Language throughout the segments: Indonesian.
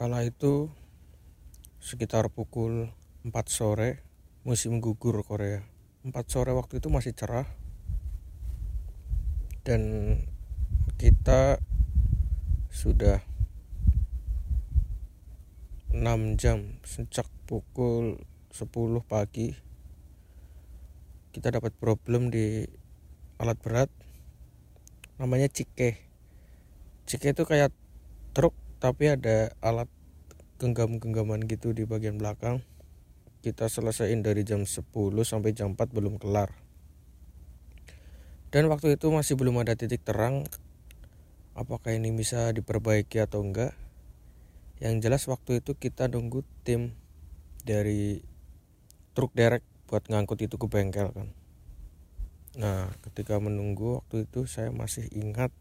Kala itu sekitar pukul 4 sore musim gugur Korea. 4 sore waktu itu masih cerah dan kita sudah 6 jam sejak pukul 10 pagi kita dapat problem di alat berat namanya cike cike itu kayak truk tapi ada alat genggam-genggaman gitu di bagian belakang. Kita selesaiin dari jam 10 sampai jam 4 belum kelar. Dan waktu itu masih belum ada titik terang apakah ini bisa diperbaiki atau enggak. Yang jelas waktu itu kita nunggu tim dari truk derek buat ngangkut itu ke bengkel kan. Nah ketika menunggu waktu itu saya masih ingat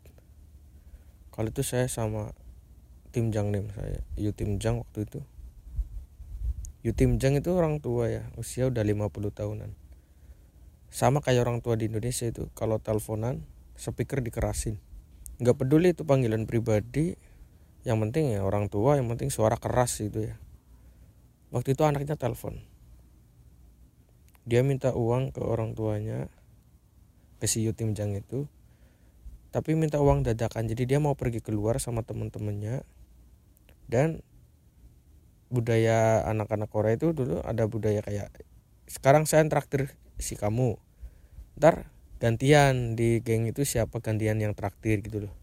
kalau itu saya sama tim Jang nih saya Yu tim Jang waktu itu. Yu tim Jang itu orang tua ya usia udah 50 tahunan. Sama kayak orang tua di Indonesia itu kalau teleponan speaker dikerasin. Nggak peduli itu panggilan pribadi yang penting ya orang tua yang penting suara keras itu ya. Waktu itu anaknya telepon. Dia minta uang ke orang tuanya ke si Yu tim Jang itu. Tapi minta uang dadakan jadi dia mau pergi keluar sama temen-temennya dan budaya anak-anak Korea itu dulu ada budaya kayak sekarang saya traktir si kamu. Ntar gantian di geng itu siapa gantian yang traktir gitu loh.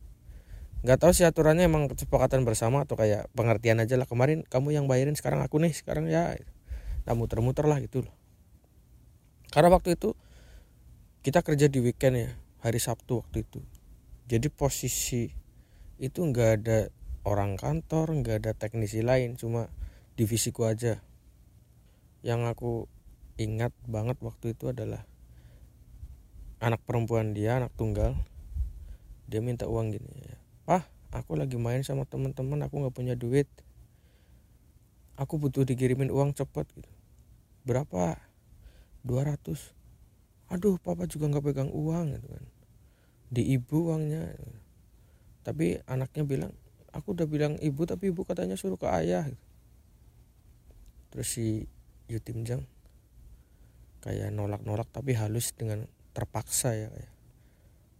Nggak tahu sih aturannya emang kesepakatan bersama atau kayak pengertian aja lah kemarin kamu yang bayarin sekarang aku nih sekarang ya. Nah muter-muter lah gitu loh. Karena waktu itu kita kerja di weekend ya hari Sabtu waktu itu. Jadi posisi itu nggak ada orang kantor nggak ada teknisi lain cuma divisiku aja. Yang aku ingat banget waktu itu adalah anak perempuan dia anak tunggal dia minta uang gini pah aku lagi main sama teman-teman aku nggak punya duit. Aku butuh dikirimin uang cepet gitu. Berapa? 200 aduh papa juga nggak pegang uang gitu kan. Di ibu uangnya tapi anaknya bilang aku udah bilang ibu tapi ibu katanya suruh ke ayah terus si Yutim Jang kayak nolak-nolak tapi halus dengan terpaksa ya kayak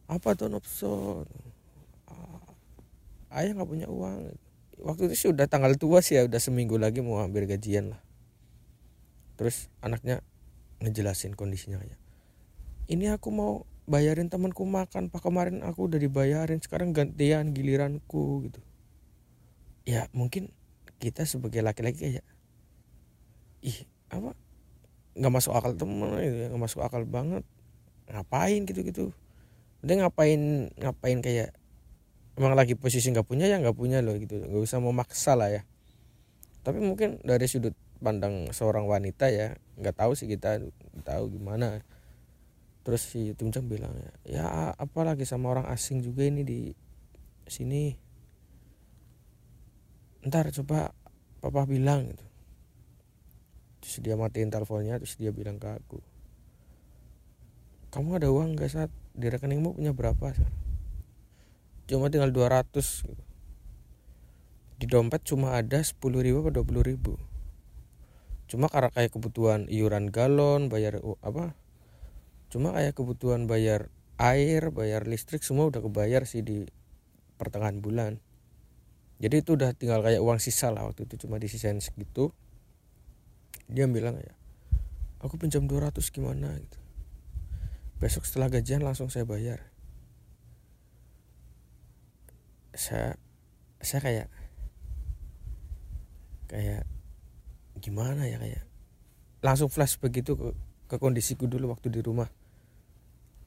apa tuh nopso ayah nggak punya uang. Waktu itu sih udah tanggal tua sih ya udah seminggu lagi mau ambil gajian lah. Terus anaknya ngejelasin kondisinya kayak ini aku mau bayarin temanku makan pak. Kemarin aku udah dibayarin sekarang gantian giliranku gitu ya mungkin kita sebagai laki-laki kayak ih apa? Nggak masuk akal temen gitu ya nggak masuk akal banget. Ngapain? Gitu gitu udah ngapain ngapain kayak emang lagi posisi nggak punya ya nggak punya loh gitu. Nggak usah memaksa lah ya. Tapi mungkin dari sudut pandang seorang wanita ya nggak tahu sih kita tahu gimana. Terus si Tumjang bilang ya apalagi sama orang asing juga ini di sini ntar coba papa bilang gitu. Terus dia matiin teleponnya terus dia bilang ke aku kamu ada uang gak saat di rekeningmu punya berapa cuma tinggal 200 gitu. di dompet cuma ada 10 ribu atau 20 ribu. Cuma karena kayak kebutuhan iuran galon bayar apa cuma kayak kebutuhan bayar air bayar listrik semua udah kebayar sih di pertengahan bulan jadi itu udah tinggal kayak uang sisa lah waktu itu cuma disisain segitu. Dia bilang ya aku pinjam 200 gimana? Gitu. Besok setelah gajian langsung saya bayar. Saya saya kayak kayak gimana ya kayak langsung flash begitu ke, ke kondisiku dulu waktu di rumah.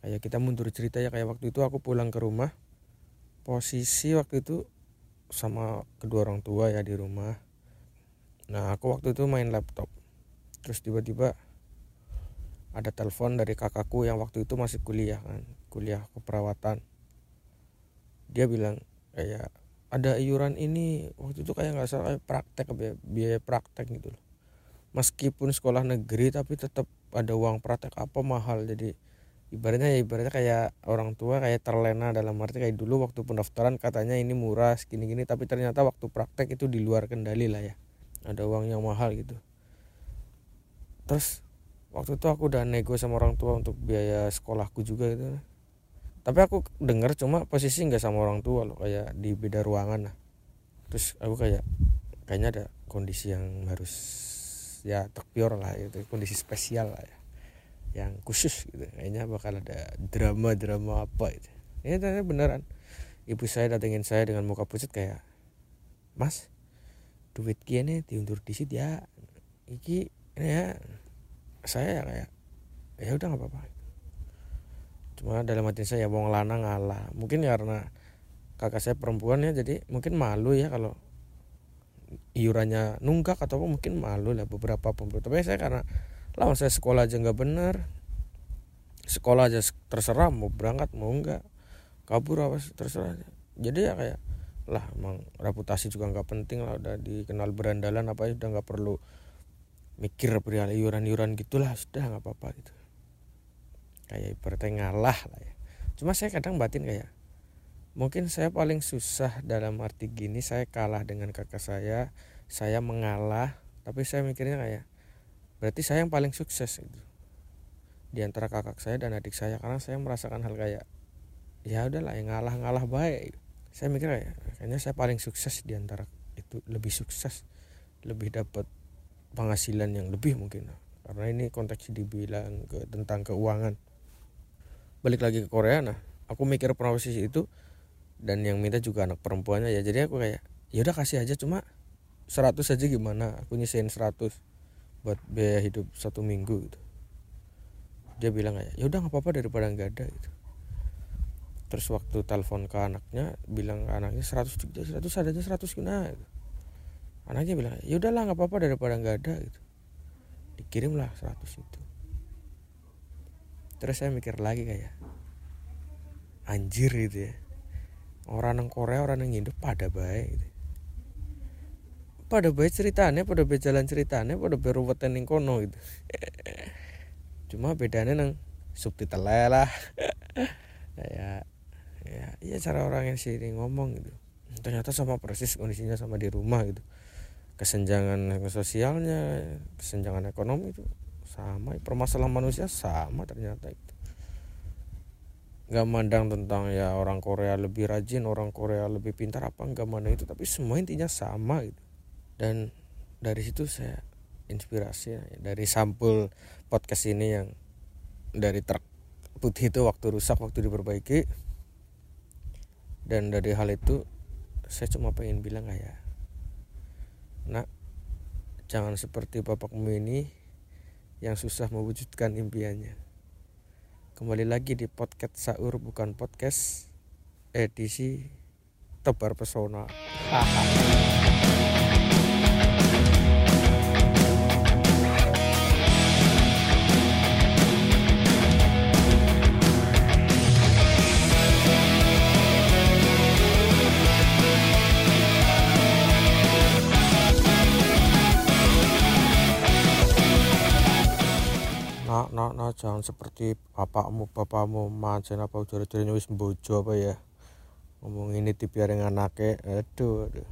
Kayak kita mundur cerita ya kayak waktu itu aku pulang ke rumah posisi waktu itu sama kedua orang tua ya di rumah. Nah aku waktu itu main laptop. Terus tiba-tiba ada telepon dari kakakku yang waktu itu masih kuliah kan kuliah keperawatan. Dia bilang kayak ada iuran ini. Waktu itu kayak nggak salah kayak praktek biaya, biaya praktek gitu loh. Meskipun sekolah negeri tapi tetap ada uang praktek apa mahal. Jadi ibaratnya ya ibaratnya kayak orang tua kayak terlena dalam arti kayak dulu waktu pendaftaran katanya ini murah gini gini tapi ternyata waktu praktek itu di luar kendali lah ya. Ada uang yang mahal gitu. Terus waktu itu aku udah nego sama orang tua untuk biaya sekolahku juga gitu. Tapi aku denger cuma posisi nggak sama orang tua loh kayak di beda ruangan lah. Terus aku kayak kayaknya ada kondisi yang harus ya terpior lah itu kondisi spesial lah ya yang khusus gitu. Kayaknya bakal ada drama drama apa itu. Ya ternyata beneran. Ibu saya datengin saya dengan muka pucat kayak mas duit kian diundur di situ ya. Iki ya saya ya kayak ya udah nggak apa-apa. Cuma dalam hati saya ya wong lanang ngalah. Mungkin karena kakak saya perempuan ya jadi mungkin malu ya kalau iurannya nunggak atau mungkin malu lah beberapa perempuan tapi saya karena lawan saya sekolah aja nggak bener. Sekolah aja terserah mau berangkat mau enggak kabur apa terserah jadi ya kayak lah emang reputasi juga nggak penting lah. Udah dikenal berandalan apa ya udah nggak perlu mikir perihal iuran-iuran gitulah sudah nggak apa-apa gitu. Kayak ibaratnya ngalah lah ya. Cuma saya kadang batin kayak mungkin saya paling susah dalam arti gini saya kalah dengan kakak saya saya mengalah. Tapi saya mikirnya kayak berarti saya yang paling sukses gitu di antara kakak saya dan adik saya karena saya merasakan hal kayak ya udahlah yang ngalah ngalah baik. Saya mikir kayak kayaknya saya paling sukses di antara itu lebih sukses lebih dapat penghasilan yang lebih mungkin. Karena ini konteks dibilang ke tentang keuangan. Balik lagi ke Korea nah aku mikir posisi itu dan yang minta juga anak perempuannya ya. Jadi aku kayak ya udah kasih aja cuma 100 aja gimana? Aku nyisain 100 buat biaya hidup satu minggu gitu. Dia bilang kayak ya udah nggak apa-apa daripada nggak ada gitu. Terus waktu telepon ke anaknya bilang ke anaknya 100 juta 100 adanya 100 guna gitu. Anaknya bilang ya udahlah nggak apa-apa daripada nggak ada gitu. Dikirimlah 100 itu. Terus saya mikir lagi kayak anjir gitu ya. Orang yang Korea orang yang Indo pada baik gitu. Pada baik ceritanya pada baik jalan ceritanya pada baik ruwetan yang kono gitu. Cuma bedanya nang subtitle lah. Ya ya ya cara orang yang sini ngomong gitu. Ternyata sama persis kondisinya sama di rumah gitu. Kesenjangan sosialnya kesenjangan ekonomi itu sama permasalahan manusia sama ternyata itu nggak mandang tentang ya orang Korea lebih rajin orang Korea lebih pintar apa nggak mana itu. Tapi semua intinya sama gitu dan dari situ saya inspirasi dari sampul podcast ini yang dari truk putih itu waktu rusak waktu diperbaiki dan dari hal itu saya cuma pengen bilang kayak Nak, jangan seperti bapakmu ini yang susah mewujudkan impiannya. Kembali lagi di podcast Saur bukan podcast edisi tebar pesona. nak nak nak jangan seperti bapakmu bapakmu mancen apa ujar-ujarnya wis bojo apa ya. Ngomong ini yang anaknya aduh aduh.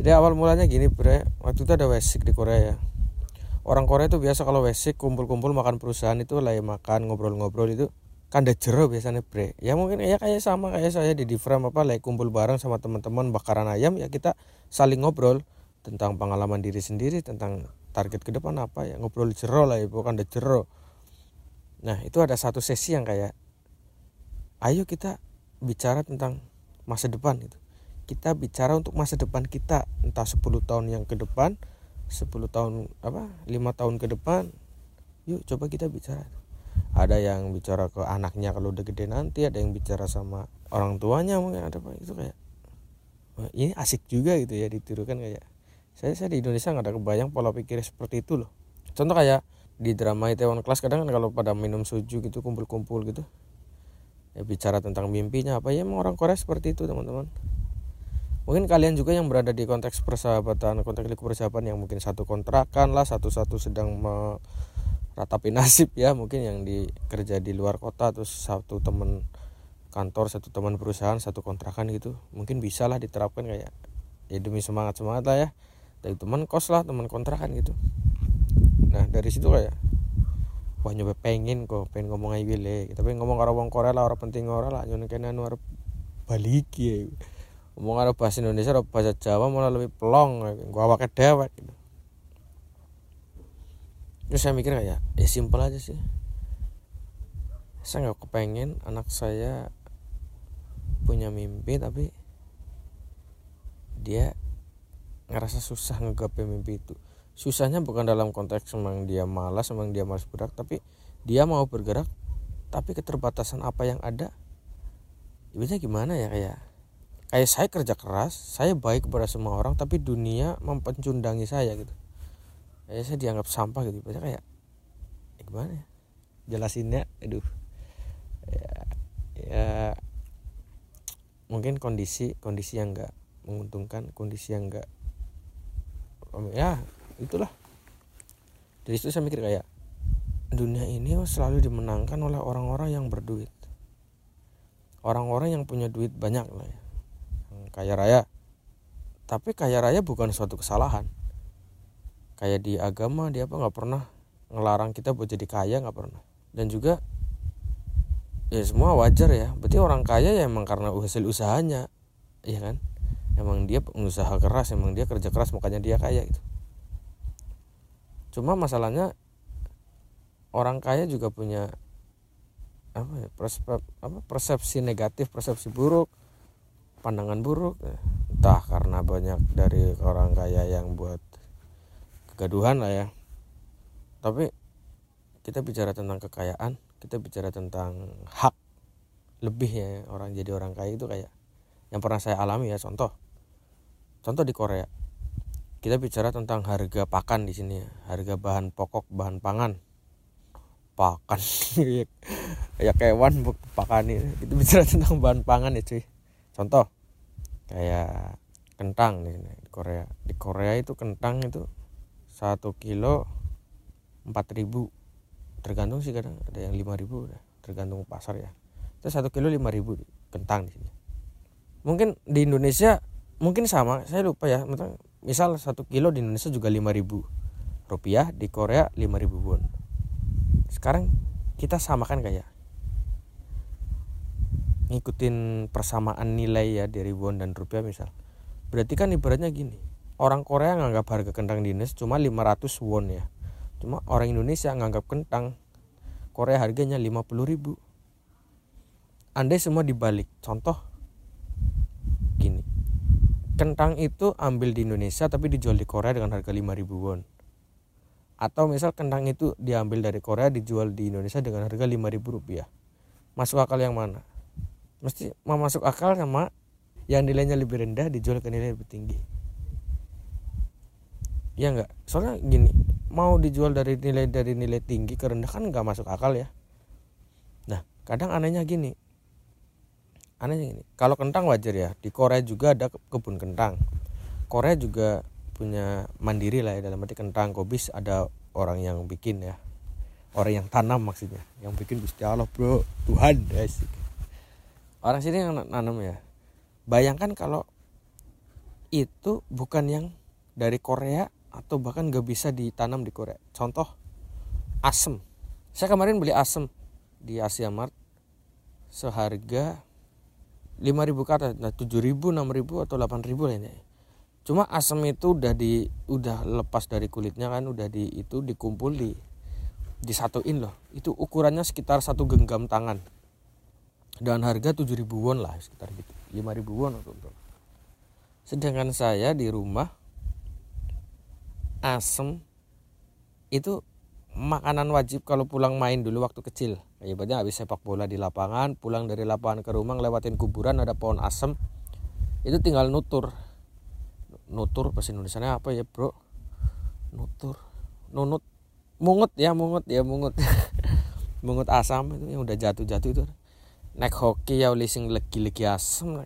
Jadi awal mulanya gini bre. Waktu itu ada wesik di Korea ya. Orang Korea itu biasa kalau wesik kumpul-kumpul makan perusahaan itu lah makan ngobrol-ngobrol itu kan ada jero biasanya bre. Ya mungkin ya kayak sama kayak saya di Diffram apa lah kumpul bareng sama teman-teman bakaran ayam ya kita saling ngobrol tentang pengalaman diri sendiri tentang target ke depan apa ya? Ngobrol jero lah ya bukan ada jero. Nah itu ada satu sesi yang kayak ayo kita bicara tentang masa depan itu kita bicara untuk masa depan kita entah 10 tahun yang ke depan 10 tahun apa lima tahun ke depan. Yuk coba kita bicara. Ada yang bicara ke anaknya kalau udah gede nanti ada yang bicara sama orang tuanya mungkin ada apa itu kayak ini asik juga gitu ya ditirukan kayak saya saya di Indonesia nggak ada kebayang pola pikir seperti itu loh. Contoh kayak di drama Itaewon Class kadang kan kalau pada minum suju gitu kumpul-kumpul gitu ya bicara tentang mimpinya apa ya emang orang Korea seperti itu teman-teman. Mungkin kalian juga yang berada di konteks persahabatan konteks lingkup persahabatan yang mungkin satu kontrakan lah satu-satu sedang me, ratapi nasib ya mungkin yang di kerja di luar kota terus satu teman kantor satu teman perusahaan satu kontrakan gitu mungkin bisa lah diterapkan kayak ya demi semangat semangat lah ya dari teman kos lah teman kontrakan gitu. Nah dari situ kayak wah nyoba pengen kok pengen ngomong aja le tapi ngomong karo wong Korea lah orang penting orang lah. Nyoba kena arep balik ya ngomong karo bahasa Indonesia atau bahasa Jawa malah lebih pelong gua awake dewek gitu. Terus saya mikir kayak ya simpel aja sih. Saya nggak kepengen anak saya punya mimpi tapi dia ngerasa susah ngegapai mimpi itu. Susahnya bukan dalam konteks memang dia malas memang dia malas bergerak tapi dia mau bergerak tapi keterbatasan apa yang ada ibaratnya gimana ya kayak kayak saya kerja keras saya baik kepada semua orang tapi dunia mempencundangi saya gitu. Kayak saya dianggap sampah gitu ibaratnya kayak ya gimana ya? Jelasinnya aduh. Ya, ya mungkin kondisi kondisi yang enggak menguntungkan kondisi yang enggak ya itulah. Dari situ saya mikir kayak dunia ini selalu dimenangkan oleh orang-orang yang berduit. Orang-orang yang punya duit banyak lah ya. Yang kaya raya. Tapi kaya raya bukan suatu kesalahan. Kayak di agama dia apa nggak pernah ngelarang kita buat jadi kaya nggak pernah. Dan juga ya semua wajar ya. Berarti orang kaya ya emang karena hasil usahanya ya kan emang dia pengusaha keras emang dia kerja keras makanya dia kaya gitu. Cuma masalahnya orang kaya juga punya apa ya persep, apa persepsi negatif persepsi buruk pandangan buruk. Entah karena banyak dari orang kaya yang buat kegaduhan lah ya. Tapi kita bicara tentang kekayaan kita bicara tentang hak lebih ya orang jadi orang kaya itu kayak yang pernah saya alami ya contoh contoh di Korea. Kita bicara tentang harga pakan di sini ya. Harga bahan pokok bahan pangan. Pakan. Ya kewan pakan ini. Itu bicara tentang bahan pangan ya cuy. Contoh kayak kentang nih di Korea. Di Korea itu kentang itu satu kilo empat ribu. Tergantung sih kadang ada yang lima ribu tergantung pasar ya. Itu satu kilo lima ribu kentang di sini. Mungkin di Indonesia mungkin sama saya lupa ya. Misal satu kilo di Indonesia juga lima ribu rupiah di Korea lima ribu won. Sekarang kita samakan kayak ngikutin persamaan nilai ya dari won dan rupiah misal. Berarti kan ibaratnya gini orang Korea nganggap harga kentang di Indonesia cuma 500 won ya. Cuma orang Indonesia nganggap kentang Korea harganya 50 ribu. Andai semua dibalik contoh kentang itu ambil di Indonesia tapi dijual di Korea dengan harga 5000 won. Atau misal kentang itu diambil dari Korea dijual di Indonesia dengan harga 5000 rupiah. Masuk akal yang mana? Mesti mau masuk akal sama yang nilainya lebih rendah dijual ke nilai lebih tinggi. Ya enggak soalnya gini mau dijual dari nilai dari nilai tinggi ke rendah kan nggak masuk akal ya. Nah kadang anehnya gini anehnya ini kalau kentang wajar ya di Korea juga ada kebun kentang. Korea juga punya mandiri lah ya dalam arti kentang kobis ada orang yang bikin ya. Orang yang tanam maksudnya yang bikin Gusti Allah bro Tuhan asik orang sini yang nanam ya. Bayangkan kalau itu bukan yang dari Korea atau bahkan gak bisa ditanam di Korea. Contoh asem. Saya kemarin beli asem di Asia Mart seharga 5000 ke atas nah 7000 6000 atau 8000 lainnya cuma asam itu udah di udah lepas dari kulitnya kan udah di itu dikumpul di disatuin loh. Itu ukurannya sekitar satu genggam tangan. Dan harga 7000 won lah sekitar gitu. 5000 won untuk sedangkan saya di rumah asam itu makanan wajib kalau pulang main dulu waktu kecil. Ibaratnya habis sepak bola di lapangan pulang dari lapangan ke rumah ngelewatin kuburan ada pohon asem. Itu tinggal nutur. Nutur bahasa Indonesia apa ya bro? Nutur. Nunut. Mungut ya mungut ya mungut. Mungut asam itu yang udah jatuh-jatuh itu. Naik hoki ya lising lagi-lagi asam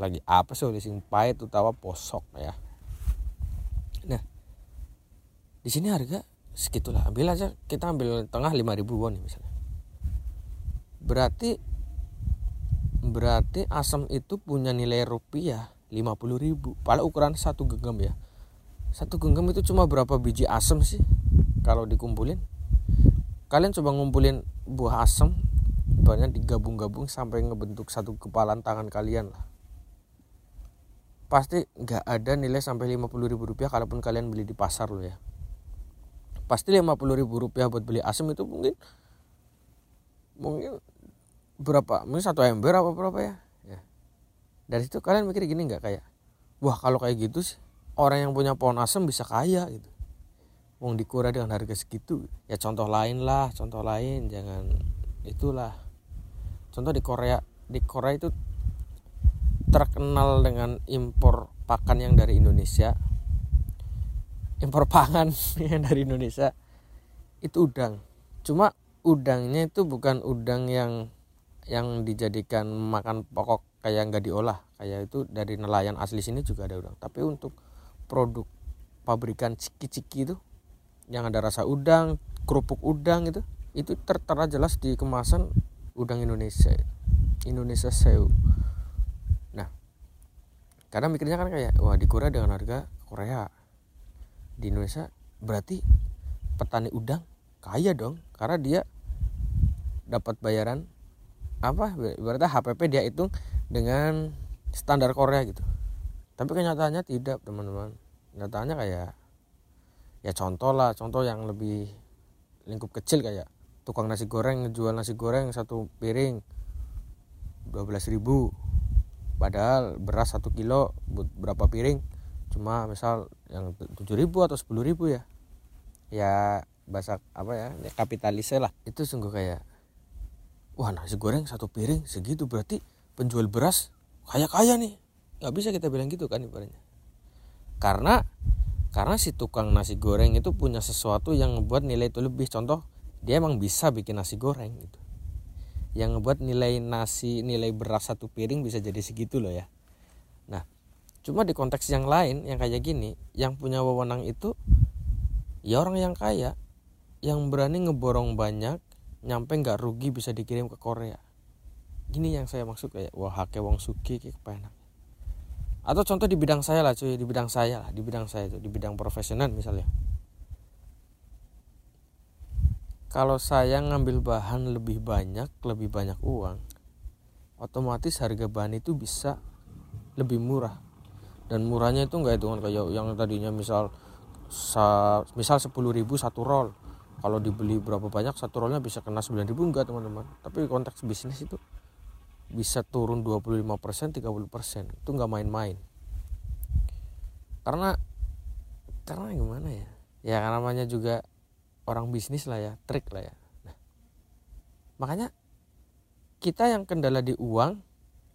lagi apa sih lising pahit tawa posok ya. Nah di sini harga segitulah. Ambil aja kita ambil tengah 5000 won nih misalnya. Berarti berarti asam itu punya nilai rupiah 50 ribu. Pada ukuran satu genggam ya. Satu genggam itu cuma berapa biji asam sih? Kalau dikumpulin. Kalian coba ngumpulin buah asam banyak digabung-gabung sampai ngebentuk satu kepalan tangan kalian lah. Pasti nggak ada nilai sampai 50 ribu rupiah kalaupun kalian beli di pasar loh ya pasti 50 ribu rupiah buat beli asam itu mungkin mungkin berapa mungkin satu ember apa berapa ya? Ya. Dari situ kalian mikir gini nggak kayak wah kalau kayak gitu sih orang yang punya pohon asem bisa kaya gitu. Wong dikura dengan harga segitu. Ya contoh lain lah contoh lain jangan itulah. Contoh di Korea di Korea itu terkenal dengan impor pakan yang dari Indonesia impor pangan dari Indonesia. Itu udang. Cuma udangnya itu bukan udang yang yang dijadikan makan pokok kayak nggak diolah. Kayak itu dari nelayan asli sini juga ada udang. Tapi untuk produk pabrikan ciki-ciki itu yang ada rasa udang kerupuk udang itu itu tertera jelas di kemasan udang Indonesia. Indonesia Seu nah karena mikirnya kan kayak wah di Korea dengan harga Korea di Indonesia berarti petani udang kaya dong karena dia dapat bayaran apa? Berarti HPP dia hitung dengan standar Korea gitu. Tapi kenyataannya tidak teman-teman. Kenyataannya kayak ya contoh lah contoh yang lebih lingkup kecil kayak tukang nasi goreng jual nasi goreng satu piring 12 ribu. Padahal beras satu kilo berapa piring cuma misal yang 7 ribu atau 10 ribu ya. Ya bahasa apa ya, ya kapitalis lah. Itu sungguh kayak wah nasi goreng satu piring segitu berarti penjual beras kaya kaya nih. Nggak bisa kita bilang gitu kan ibaratnya. Karena karena si tukang nasi goreng itu punya sesuatu yang ngebuat nilai itu lebih. Contoh dia emang bisa bikin nasi goreng gitu. Yang ngebuat nilai nasi nilai beras satu piring bisa jadi segitu loh ya. Nah cuma di konteks yang lain yang kayak gini yang punya wewenang itu ya orang yang kaya yang berani ngeborong banyak nyampe nggak rugi bisa dikirim ke Korea. Gini yang saya maksud kayak wah hake wong suki kayak enak atau contoh di bidang saya lah cuy di bidang saya lah di bidang saya itu di bidang profesional misalnya. Kalau saya ngambil bahan lebih banyak lebih banyak uang otomatis harga bahan itu bisa lebih murah dan murahnya itu nggak hitungan kayak yang tadinya misal misal sepuluh ribu satu roll. Kalau dibeli berapa banyak satu rollnya bisa kena 9000 enggak teman-teman? Tapi konteks bisnis itu bisa turun 25% 30% itu nggak main-main. Karena karena gimana ya? Ya karena namanya juga orang bisnis lah ya trik lah ya. Nah, makanya kita yang kendala di uang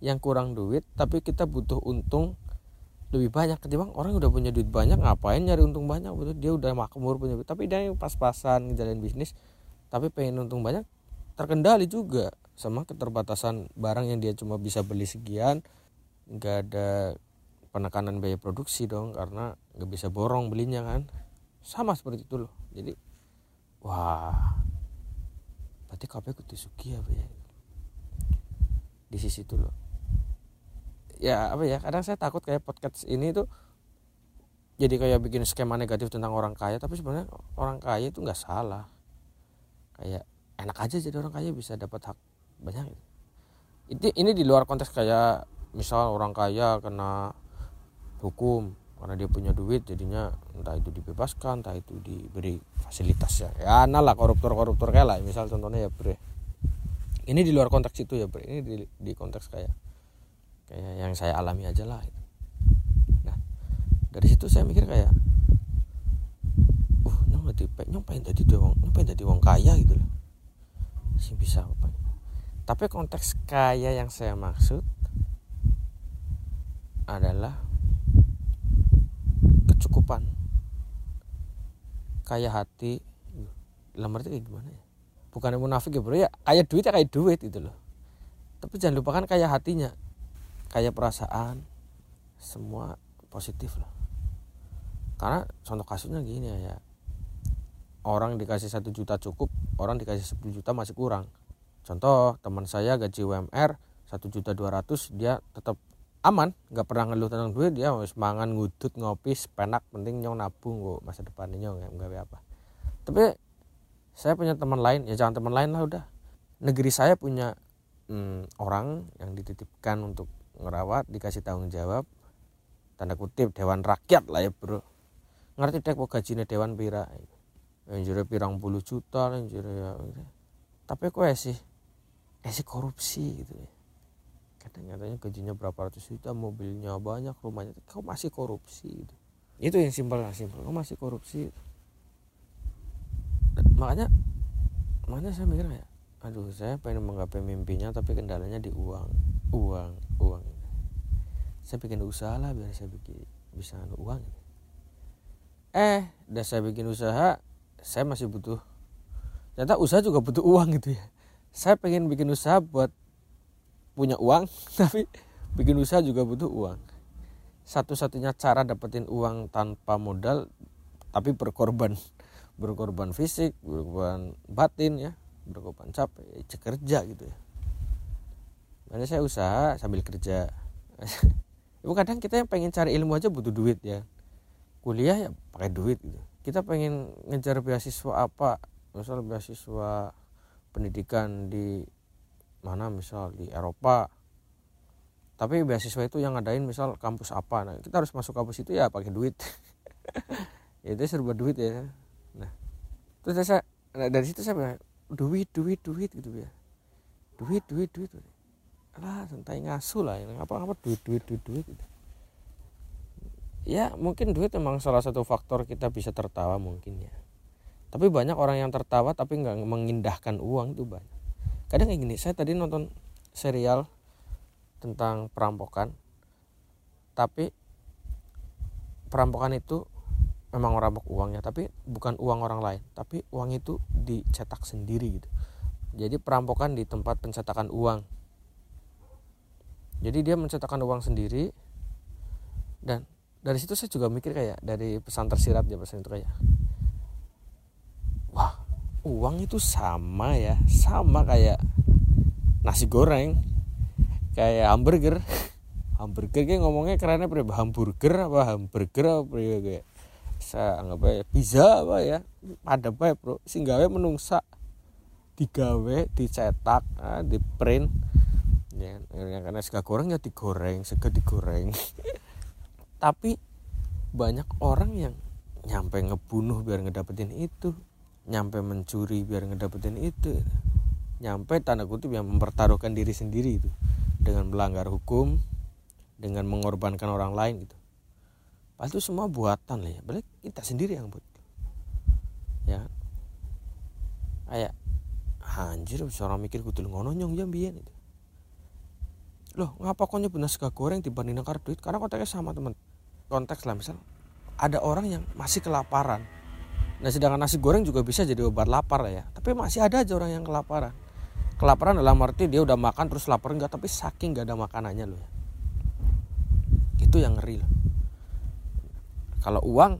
yang kurang duit tapi kita butuh untung lebih banyak. Ketimbang orang udah punya duit banyak ngapain nyari untung banyak? Betul dia udah makmur punya duit. Tapi dia pas-pasan ngejalanin bisnis tapi pengen untung banyak terkendali juga sama keterbatasan barang yang dia cuma bisa beli sekian. Nggak ada penekanan biaya produksi dong karena nggak bisa borong belinya kan. Sama seperti itu loh. Jadi wah berarti KP Kutisuki apa ya di sisi itu loh ya apa ya kadang saya takut kayak podcast ini tuh jadi kayak bikin skema negatif tentang orang kaya tapi sebenarnya orang kaya itu nggak salah. Kayak enak aja jadi orang kaya bisa dapat hak banyak. Ini ini di luar konteks kayak misal orang kaya kena hukum karena dia punya duit jadinya entah itu dibebaskan entah itu diberi fasilitas ya. Ya nah koruptor koruptor kayak lah. Misal contohnya ya bre. Ini di luar konteks itu ya bre. Ini di, di konteks kayak kayak yang saya alami aja lah gitu. nah dari situ saya mikir kayak uh nyong tipe nyong pengen jadi wong nyong pengen jadi wong kaya gitu loh. Sih bisa apa tapi konteks kaya yang saya maksud adalah kecukupan. Kaya hati dalam arti kayak gimana ya? Bukan munafik ya bro ya kaya duit ya kayak duit gitu loh. Tapi jangan lupakan kaya hatinya kayak perasaan semua positif loh karena contoh kasusnya gini ya orang dikasih satu juta cukup orang dikasih 10 juta masih kurang. Contoh teman saya gaji UMR satu juta dua ratus dia tetap aman nggak pernah ngeluh tentang duit dia harus mangan ngudut ngopi sepenak penting nyong nabung kok masa depannya nyong nggak apa. Tapi saya punya teman lain ya jangan teman lain lah udah. Negeri saya punya hmm, orang yang dititipkan untuk ngerawat dikasih tanggung jawab tanda kutip dewan rakyat lah ya bro. Ngerti dek kok gajinya dewan pira? Yang jadi pirang puluh juta yang jadi ya. Tapi kok ya sih ya sih korupsi gitu ya. Kadang katanya gajinya berapa ratus juta mobilnya banyak rumahnya kau masih korupsi gitu. Itu yang simpel lah simpel. Kau masih korupsi? Dan makanya makanya saya mikir kayak aduh saya pengen menggapai mimpinya tapi kendalanya di uang. Uang uang saya bikin usaha lah biar saya bikin bisa uang eh udah saya bikin usaha saya masih butuh. Ternyata usaha juga butuh uang gitu ya. Saya pengen bikin usaha buat punya uang tapi bikin usaha juga butuh uang. Satu-satunya cara dapetin uang tanpa modal tapi berkorban. Berkorban fisik berkorban batin ya berkorban capek kerja gitu ya Makanya saya usaha sambil kerja. Ibu kadang kita yang pengen cari ilmu aja butuh duit ya. Kuliah ya pakai duit gitu. Kita pengen ngejar beasiswa apa? Misal beasiswa pendidikan di mana? Misal di Eropa. Tapi beasiswa itu yang ngadain misal kampus apa? Nah kita harus masuk kampus itu ya pakai duit. Ya, itu serba duit ya. Nah terus saya nah, dari situ saya bilang duit duit duit gitu ya. Duit duit duit, duit. Lah santai ngasu lah ini. Apa apa duit duit duit duit gitu. Ya mungkin duit memang salah satu faktor kita bisa tertawa mungkin ya. Tapi banyak orang yang tertawa tapi nggak mengindahkan uang itu banyak. Kadang kayak gini saya tadi nonton serial tentang perampokan tapi perampokan itu memang merampok uangnya tapi bukan uang orang lain tapi uang itu dicetak sendiri gitu. Jadi perampokan di tempat pencetakan uang jadi dia mencetakkan uang sendiri dan dari situ saya juga mikir kayak dari pesan tersirat ya pesan itu kayak wah uang itu sama ya sama kayak nasi goreng kayak hamburger. Hamburger kayak ngomongnya kerennya berapa hamburger apa? Hamburger apa ya kayak? Saya anggap aja pizza apa ya? Ada apa ya bro singgawe menungsa digawe dicetak nah, di print ya. Karena sega goreng ya digoreng sega digoreng. Tapi banyak orang yang nyampe ngebunuh biar ngedapetin itu nyampe mencuri biar ngedapetin itu. Nyampe tanda kutip yang mempertaruhkan diri sendiri itu dengan melanggar hukum dengan mengorbankan orang lain gitu. Itu semua buatan lah ya. Balik kita sendiri yang buat. Ya. Kayak anjir seorang mikir kudu ngono nyong jam biyen itu loh ngapa kok nyebut nasi goreng dibanding nangkar duit? Karena konteksnya sama teman. Konteks lah misal ada orang yang masih kelaparan. Nah sedangkan nasi goreng juga bisa jadi obat lapar ya. Tapi masih ada aja orang yang kelaparan. Kelaparan dalam arti dia udah makan terus lapar enggak tapi saking gak ada makanannya loh ya. Itu yang ngeri loh kalau uang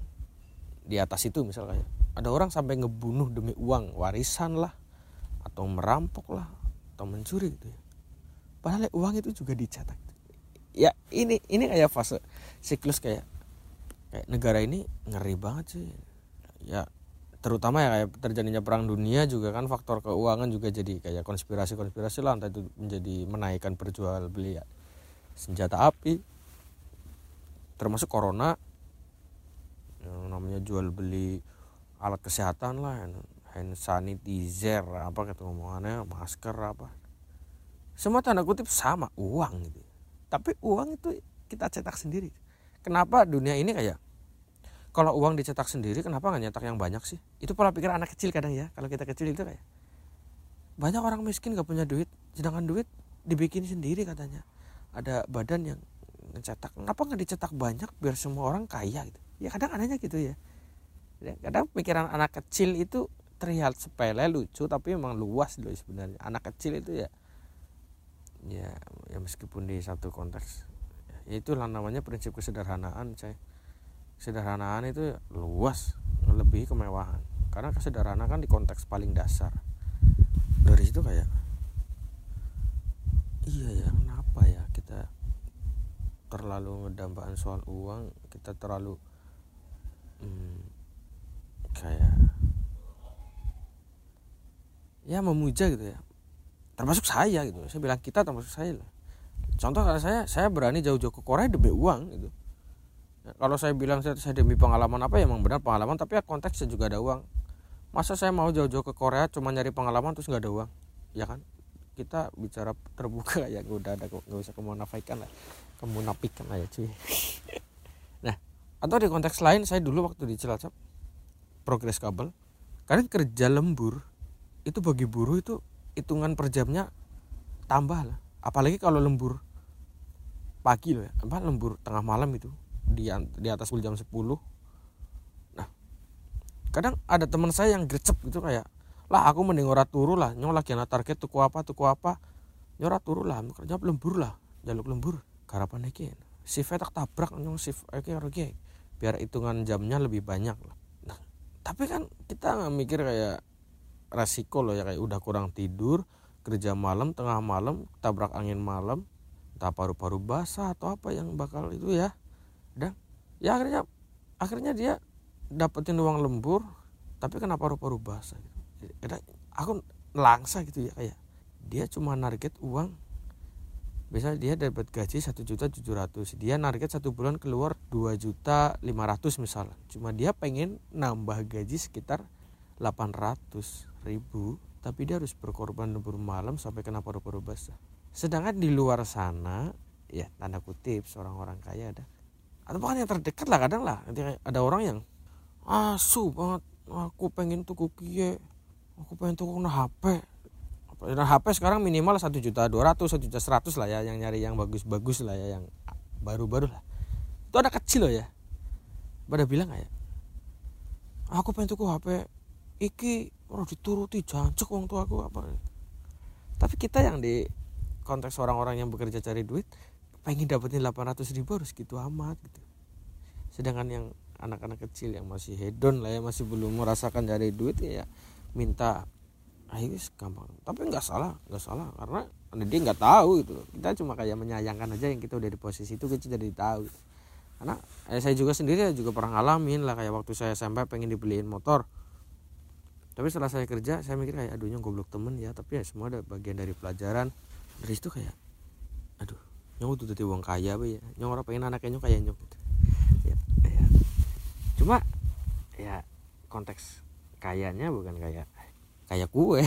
di atas itu misalnya ada orang sampai ngebunuh demi uang warisan lah atau merampok lah atau mencuri gitu ya padahal uang itu juga dicetak. Ya ini ini kayak fase siklus kayak kayak negara ini ngeri banget sih. Ya terutama ya kayak terjadinya perang dunia juga kan faktor keuangan juga jadi kayak konspirasi konspirasi lah. Entah itu menjadi menaikkan perjual beli ya, senjata api termasuk corona. Yang namanya jual beli alat kesehatan lah hand sanitizer apa kata ngomongannya masker apa semua tanda kutip sama uang gitu. Tapi uang itu kita cetak sendiri. Kenapa dunia ini kayak kalau uang dicetak sendiri kenapa nggak nyetak yang banyak sih? Itu pola pikir anak kecil kadang ya kalau kita kecil itu kayak banyak orang miskin gak punya duit sedangkan duit dibikin sendiri katanya. Ada badan yang mencetak kenapa nggak dicetak banyak biar semua orang kaya gitu? Ya kadang anehnya gitu ya, ya kadang pikiran anak kecil itu terlihat sepele lucu tapi memang luas loh sebenarnya. Anak kecil itu ya ya ya meskipun di satu konteks. Ya itulah namanya prinsip kesederhanaan saya kesederhanaan itu luas lebih kemewahan. Karena kesederhanaan kan di konteks paling dasar. Dari situ kayak iya ya kenapa ya kita terlalu ngedambakan soal uang kita terlalu hmm, kayak ya memuja gitu ya termasuk saya gitu. Saya bilang kita termasuk saya lah. Contoh kalau saya saya berani jauh-jauh ke Korea demi uang gitu. Ya, kalau saya bilang saya, saya demi pengalaman apa ya emang benar pengalaman tapi ya konteksnya juga ada uang. Masa saya mau jauh-jauh ke Korea cuma nyari pengalaman terus nggak ada uang? Ya kan? Kita bicara terbuka ya udah ada nggak usah kemunafikan lah. Kemunafikan aja cuy. Nah atau di konteks lain saya dulu waktu di Cilacap progres kabel kadang kerja lembur itu bagi buruh itu hitungan per jamnya tambah lah. Apalagi kalau lembur pagi loh ya. Apa lembur tengah malam itu di di atas jam 10 nah kadang ada teman saya yang gercep gitu kayak lah aku mending ora turu lah nyong lagi anak target tuku apa tuku apa. Nyora turu lah kerja lembur lah jaluk lembur. Karapan iki shift tak tabrak nyong shift oke oke biar hitungan jamnya lebih banyak lah. Nah tapi kan kita nggak mikir kayak resiko loh ya kayak udah kurang tidur kerja malam tengah malam tabrak angin malam entah paru-paru basah atau apa yang bakal itu ya. Dan ya akhirnya akhirnya dia dapetin uang lembur tapi kenapa paru-paru basah gitu. Aku langsa gitu ya kayak dia cuma target uang. Biasa dia dapat gaji satu juta tujuh ratus dia target satu bulan keluar dua juta lima ratus misalnya. Cuma dia pengen nambah gaji sekitar delapan ratus ribu tapi dia harus berkorban lembur malam sampai kena paru-paru basah. Sedangkan di luar sana ya tanda kutip seorang orang kaya ada. Atau bahkan yang terdekat lah kadang lah. Ada orang yang asu banget aku pengen tuh kie aku pengen tuh nah HP nah HP sekarang minimal satu juta dua ratus satu juta seratus lah ya yang nyari yang bagus-bagus lah ya yang baru-baru lah. Itu ada kecil loh ya. Pada bilang kayak aku pengen tuh HP iki orang dituruti jancuk uang tua aku apa? Tapi kita yang di konteks orang-orang yang bekerja cari duit pengen dapetin 800 ribu harus gitu amat gitu. Sedangkan yang anak-anak kecil yang masih hedon lah ya masih belum merasakan cari duit ya minta ayo gampang. Tapi nggak salah nggak salah karena dia nggak tahu itu kita cuma kayak menyayangkan aja yang kita udah di posisi itu kita jadi tahu karena eh, saya juga sendiri juga pernah ngalamin lah kayak waktu saya sampai pengen dibeliin motor tapi setelah saya kerja saya mikir kayak aduhnya goblok temen ya. Tapi ya semua ada bagian dari pelajaran. Dari situ kayak aduh nyong tuh jadi uang kaya apa ya. Nyong orang pengen anaknya nyong kayak nyong gitu. Ya, ya. cuma ya konteks kayaknya bukan kayak kayak kue.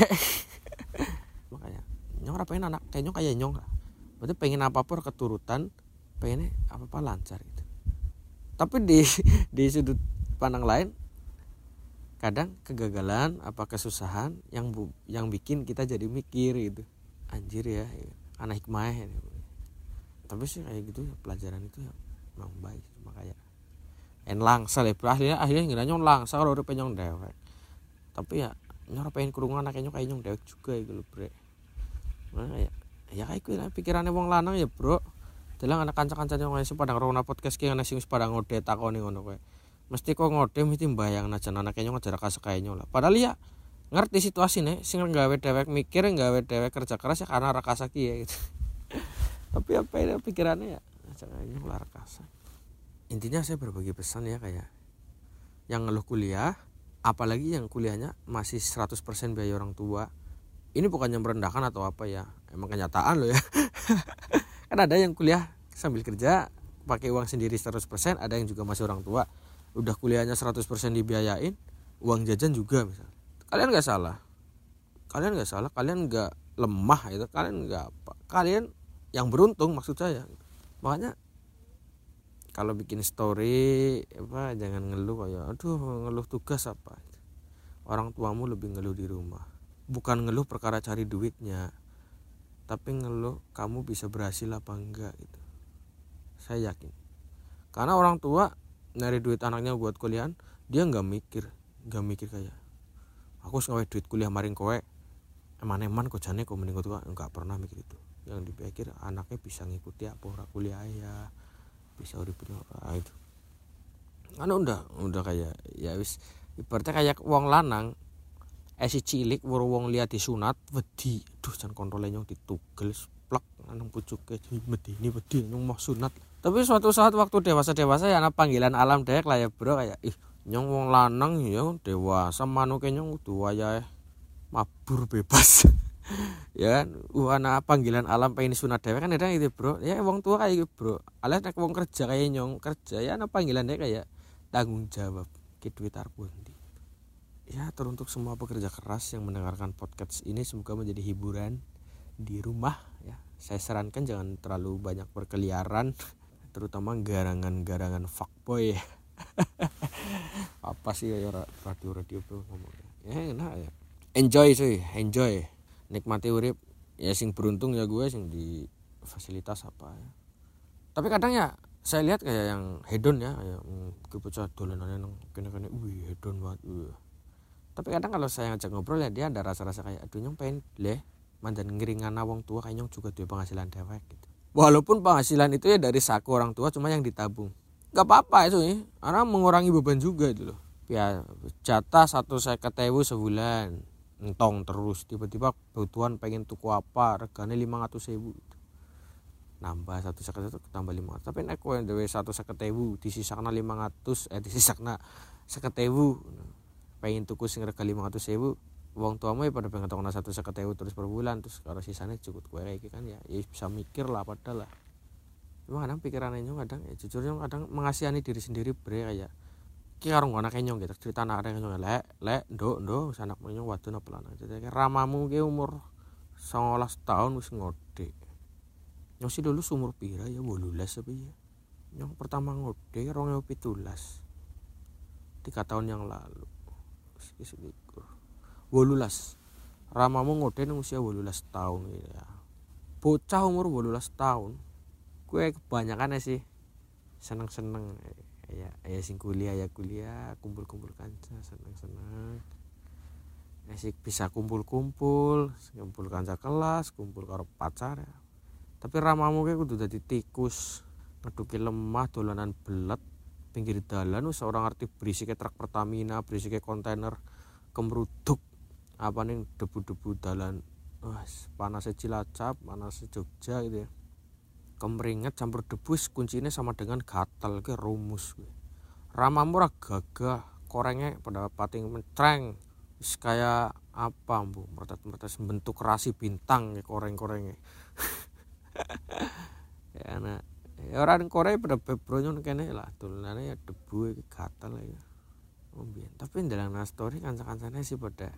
Makanya nyong pengen anak kayak nyong lah berarti pengen apa pun keturutan pengennya apa apa lancar gitu. Tapi di di sudut pandang lain kadang kegagalan apa kesusahan yang bu, yang bikin kita jadi mikir gitu. Anjir ya anak hikmah ya. tapi sih kayak gitu ya, pelajaran itu ya memang baik cuma kayak en langsa lah akhirnya akhirnya ngira nyong langsa kalau udah penyong dewek. Tapi ya nyora pengen kurungan anaknya kayak nyong dewek juga gitu bre. Nah, ya ya kayak gue pikirannya wong lanang ya bro. Dalam anak kanca-kanca yang ngasih padang rona podcast kayak nasi padang ngode takoni ngono kowe mesti kok ngode mesti bayang aja anaknya nyong jarak kayak lah. Padahal ya ngerti situasi nih sing gawe dewek mikir gawe dewek kerja keras ya karena rakasa ya gitu. Tapi apa ya pikirannya ya jangan lah rakasa intinya saya berbagi pesan ya kayak yang ngeluh kuliah apalagi yang kuliahnya masih 100% biaya orang tua ini bukannya merendahkan atau apa ya emang kenyataan loh ya. Kan ada yang kuliah sambil kerja pakai uang sendiri 100% ada yang juga masih orang tua udah kuliahnya 100% dibiayain uang jajan juga misal. Kalian nggak salah. Kalian nggak salah kalian nggak lemah itu kalian nggak apa kalian yang beruntung maksud saya. Makanya kalau bikin story apa jangan ngeluh kayak aduh ngeluh tugas apa? Orang tuamu lebih ngeluh di rumah. Bukan ngeluh perkara cari duitnya tapi ngeluh kamu bisa berhasil apa enggak gitu. Saya yakin. Karena orang tua nyari duit anaknya buat kuliah dia nggak mikir nggak mikir kayak aku harus duit kuliah maring kowe. Eman-eman kok jane kok mending tua nggak pernah mikir itu. Yang dipikir anaknya bisa ngikuti apa kuliah ya bisa urip nah, itu. Karena udah udah kayak ya wis ibaratnya kayak wong lanang eh si cilik wong wong lihat disunat wedi. Aduh jan kontrole nyong ditugel plek nang pucuke medeni wedi nyong mau sunat tapi suatu saat waktu dewasa dewasa ya anak panggilan alam dek lah ya bro. Kayak ih nyong wong lanang ya dewasa manuke nyong udah wayahe mabur bebas. Ya kan? Uh, anak panggilan alam pengen sunat dewe kan ada itu bro. Ya wong tua kayak gitu bro. Alias nek wong kerja kayak nyong kerja ya anak panggilan deh kayak tanggung jawab ke duit arbundi ya teruntuk semua pekerja keras yang mendengarkan podcast ini semoga menjadi hiburan di rumah ya. Saya sarankan jangan terlalu banyak berkeliaran terutama garangan-garangan fuckboy ya. Apa sih ya radio radio bro ngomongnya? Ya enak ya. Enjoy sih enjoy. Nikmati urip. Ya sing beruntung ya gue sing di fasilitas apa ya. Tapi kadang ya saya lihat kayak yang hedon ya kayak hmm, kepecah dolanannya nang kene kene wih hedon banget wih. Tapi kadang kalau saya ngajak ngobrol ya dia ada rasa-rasa kayak aduh nyong pengen leh mandan ngiringan wong tua kayak nyong juga tuh penghasilan dewek gitu walaupun penghasilan itu ya dari saku orang tua cuma yang ditabung. Nggak apa-apa itu ya. Karena mengurangi beban juga itu loh. Ya jatah satu saya sebulan. Entong terus. Tiba-tiba kebutuhan pengen tuku apa regane lima ratus ribu nambah satu seket itu tambah lima tapi nek kowe dewe satu seket ewu disisakna lima ratus eh disisakna seket ewu pengen tuku sing rega 500 ribu uang tuamu ya pada pengen tokona satu seket ewu terus per bulan terus kalau sisanya cukup kue kayak kan ya, ya bisa mikir lah padahal lah. Cuma kadang pikirannya nyong kadang ya jujur nyong kadang mengasihani diri sendiri bre kayak ki karo ngono kayak nyong gitu. Cerita anak ada nyong lek lek ndo ndo anak nyong waktu napa lanang. Jadi kayak ramamu ke umur 19 tahun wis ngode. Nyong sih dulu umur pira ya bolulas apa ya. Nyong pertama ngode rong pitulas. Tiga tahun yang lalu wolulas. Ramamu ngoden usia wolulas tahun ya. Bocah umur wolulas tahun gue kebanyakan ya sih seneng seneng ya ya sing kuliah ya kuliah kumpul kumpul kanca seneng seneng ya sih bisa kumpul kumpul kumpul kanca kelas kumpul karo pacar ya. Tapi ramamu kayak kudu jadi tikus ngeduki lemah dolanan belet pinggir dalan seorang arti berisik truk Pertamina berisik kontainer kemeruduk apa nih debu-debu dalan wah panasnya Cilacap panasnya Jogja gitu ya. Kemeringat campur debu kuncinya sama dengan gatal ke rumus ramamu ora gagah korengnya pada pating mentreng. Wis kayak apa bu? Mertat-mertat bentuk rasi bintang ya koreng-korengnya. Ya anak ya orang Korea pada bebronyo kene lah. Tulanane ya debu iki gatel ya. Oh tapi dalam story kanca-kancane sih pada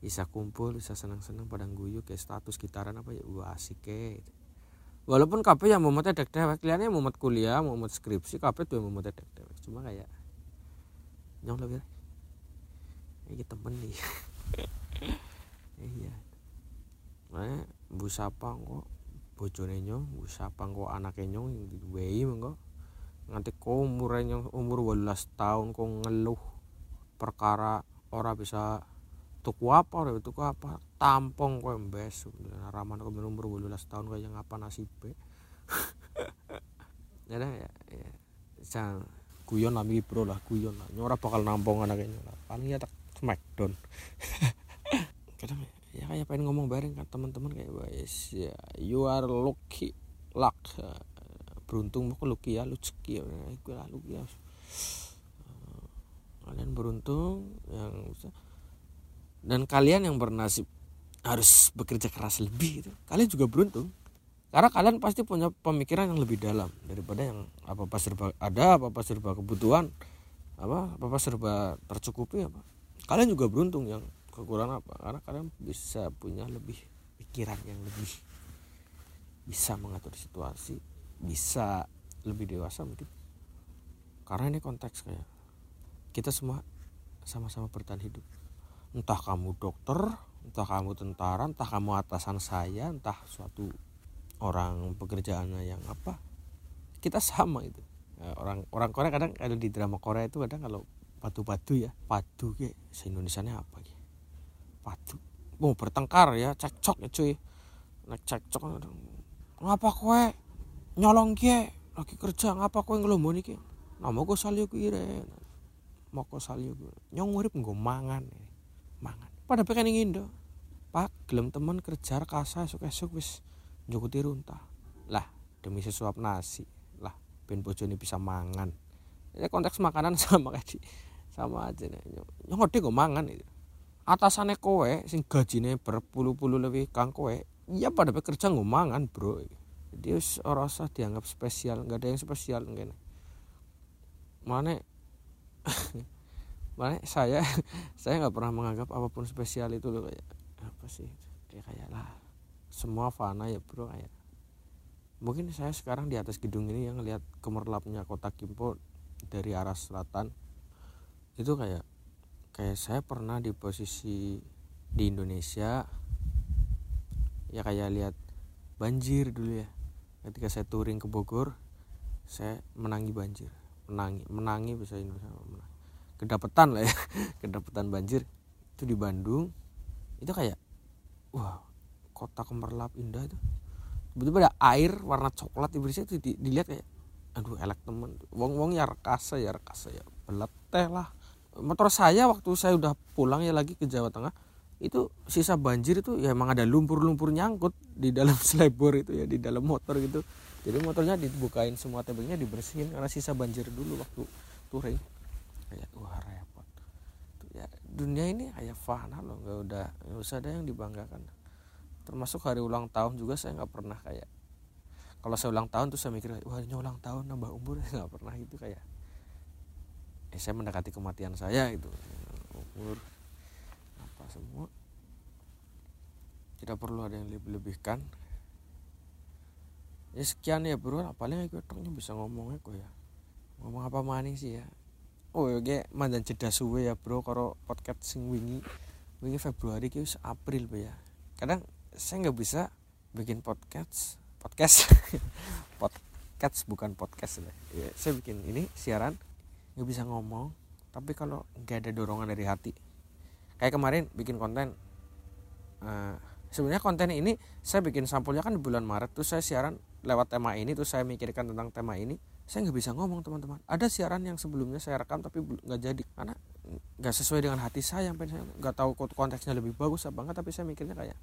bisa kumpul bisa seneng-seneng pada guyu kayak status gitaran apa ya wah asik ke walaupun kape yang mau dek dewek kalian mau kuliah mau skripsi kape tuh mau dek dewek cuma kayak nyong lebih ini temen nih. Iya. Nah, bu sapa kok bojone nyong sapa kok anake nyong diwehi mengko nganti kok umur nyong umur 18 tahun kok ngeluh perkara ora bisa tuku apa ora tuku apa? Tampung kok embes raman kok umur 18 tahun kok yang apa nasibe? Ya ya ya. Sang guyon lah bro lah guyon lah. Nyora bakal nampung anaknya lah. Paling ya tak smackdown. Kadang ya kayak pengen ngomong bareng kan teman-teman kayak guys ya you are lucky luck. Beruntung mau lucky ya lucky ya. Gue lah lucky ya. Kalian beruntung yang dan kalian yang bernasib harus bekerja keras lebih itu kalian juga beruntung. Karena kalian pasti punya pemikiran yang lebih dalam daripada yang apa apa serba ada apa apa serba kebutuhan apa apa apa serba tercukupi apa. Kalian juga beruntung yang kekurangan apa karena kalian bisa punya lebih pikiran yang lebih bisa mengatur situasi bisa lebih dewasa mungkin. Karena ini konteks kayak kita semua sama-sama bertahan hidup entah kamu dokter entah kamu tentara entah kamu atasan saya entah suatu orang pekerjaannya yang apa kita sama itu. Ya, orang orang Korea kadang ada di drama Korea itu kadang kalau patu-patu ya patu kayak se Indonesia apa gitu padu. Mau bertengkar ya cekcok ya cuy. Nek cekcok ngapa kowe nyolong kie lagi kerja ngapa kowe ngelomboni kie nama gue salio ire moko salju nyong urip mangan mangan pada pengen Indo pak gelem temen kerja kasa esuk-esuk wis njukuti runtah. Lah demi sesuap nasi. Lah ben bojone bisa mangan. Ya konteks makanan sama kayak di, sama aja nih. Nyong ngode gue mangan itu. Atasannya kowe sing gajine berpuluh-puluh lebih kang kowe iya pada bekerja gue mangan bro. Dia orang usah dianggap spesial nggak ada yang spesial mungkin mana mana saya saya nggak pernah menganggap apa pun spesial itu loh kayak apa sih kayak kayak lah semua fana ya bro kayak. Mungkin saya sekarang di atas gedung ini yang lihat kemerlapnya kota Kimpo dari arah selatan itu kayak kayak saya pernah di posisi di Indonesia ya kayak lihat banjir dulu ya. Ketika saya touring ke Bogor saya menangi banjir. Menangi menangi bisa Indonesia menangi. Kedapetan lah ya. Kedapetan banjir. Itu di Bandung. Itu kayak wah kota kemerlap indah itu. Tiba-tiba ada air warna coklat di itu di, dilihat kayak aduh elek temen. Wong wong ya rekasa ya rekasa ya belet lah. Motor saya waktu saya udah pulang ya lagi ke Jawa Tengah itu sisa banjir itu ya emang ada lumpur-lumpur nyangkut di dalam selebor itu ya di dalam motor gitu. Jadi motornya dibukain semua tebingnya dibersihin karena sisa banjir dulu waktu touring kayak wah repot. Ya dunia ini kayak fana loh nggak udah nggak usah ada yang dibanggakan. Termasuk hari ulang tahun juga saya nggak pernah kayak kalau saya ulang tahun tuh saya mikir wah ini ulang tahun nambah umur. Nggak pernah itu kayak eh, saya mendekati kematian saya itu umur apa semua? Tidak perlu ada yang lebih-lebihkan ya sekian ya bro. Aku toknya bisa ngomongnya kok ya. Ngomong apa manis sih ya oh ya mandan jeda suwe ya bro karo podcast sing wingi. Wingi Februari ki April ya. Kadang saya nggak bisa bikin podcast podcast podcast bukan podcast lah ya, saya bikin ini siaran nggak bisa ngomong tapi kalau nggak ada dorongan dari hati. Kayak kemarin bikin konten uh, sebenarnya konten ini saya bikin sampulnya kan di bulan Maret tuh saya siaran lewat tema ini tuh saya mikirkan tentang tema ini saya nggak bisa ngomong teman-teman. Ada siaran yang sebelumnya saya rekam tapi nggak jadi. Karena nggak sesuai dengan hati saya sampai saya nggak tahu konteksnya lebih bagus apa enggak tapi saya mikirnya kayak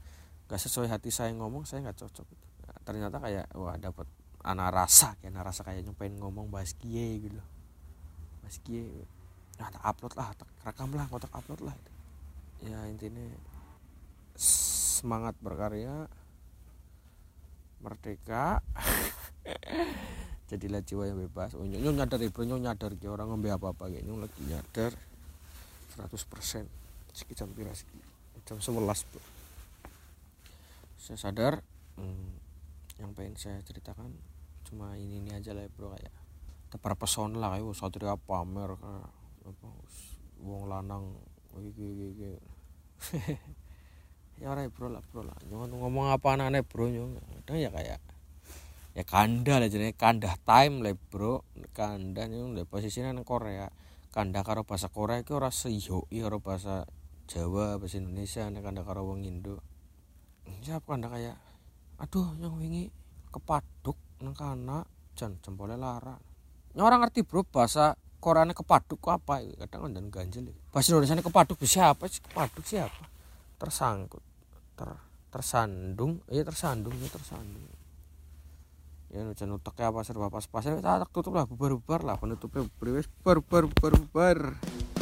nggak sesuai hati saya ngomong saya nggak cocok. Nah, ternyata kayak wah dapat anak rasa kayak anak rasa kayak nyumpain ngomong bahas kie gitu. Bahas kie. Nah tak upload lah tak rekam lah kotak upload lah. Ya intinya semangat berkarya. Merdeka jadilah jiwa yang bebas. Oh, nyong nyadar ibu nyong nyadar ki orang ngombe apa apa kayak lagi nyadar 100% segi jam pira jam 11 bro. Saya sadar hmm, yang pengen saya ceritakan cuma ini ini aja lah ya bro kayak pesona lah kayak satria pamer kayak apa wong lanang iki ya orang bro lah bro lah. Nyong ngomong apa anak bro nyong kadang ya kayak ya kanda lah jadi kanda time lah bro. Kanda lah posisinya nang Korea. Kanda karo bahasa Korea itu orang seyo iya karo bahasa Jawa bahasa Indonesia nih kanda karo wong Indo. Siapa kanda kayak aduh nyong wingi kepaduk nang kana jan jempolnya lara. Orang ngerti bro bahasa Koreanya kepaduk apa kadang dan ganjel bahasa Indonesia kepaduk siapa sih? Kepaduk siapa? Tersangkut ter tersandung iya tersandung ya tersandung ya jangan utak apa serba pas pas ya tak tutup lah bubar bubar lah penutupnya bubar bubar bubar bubar terima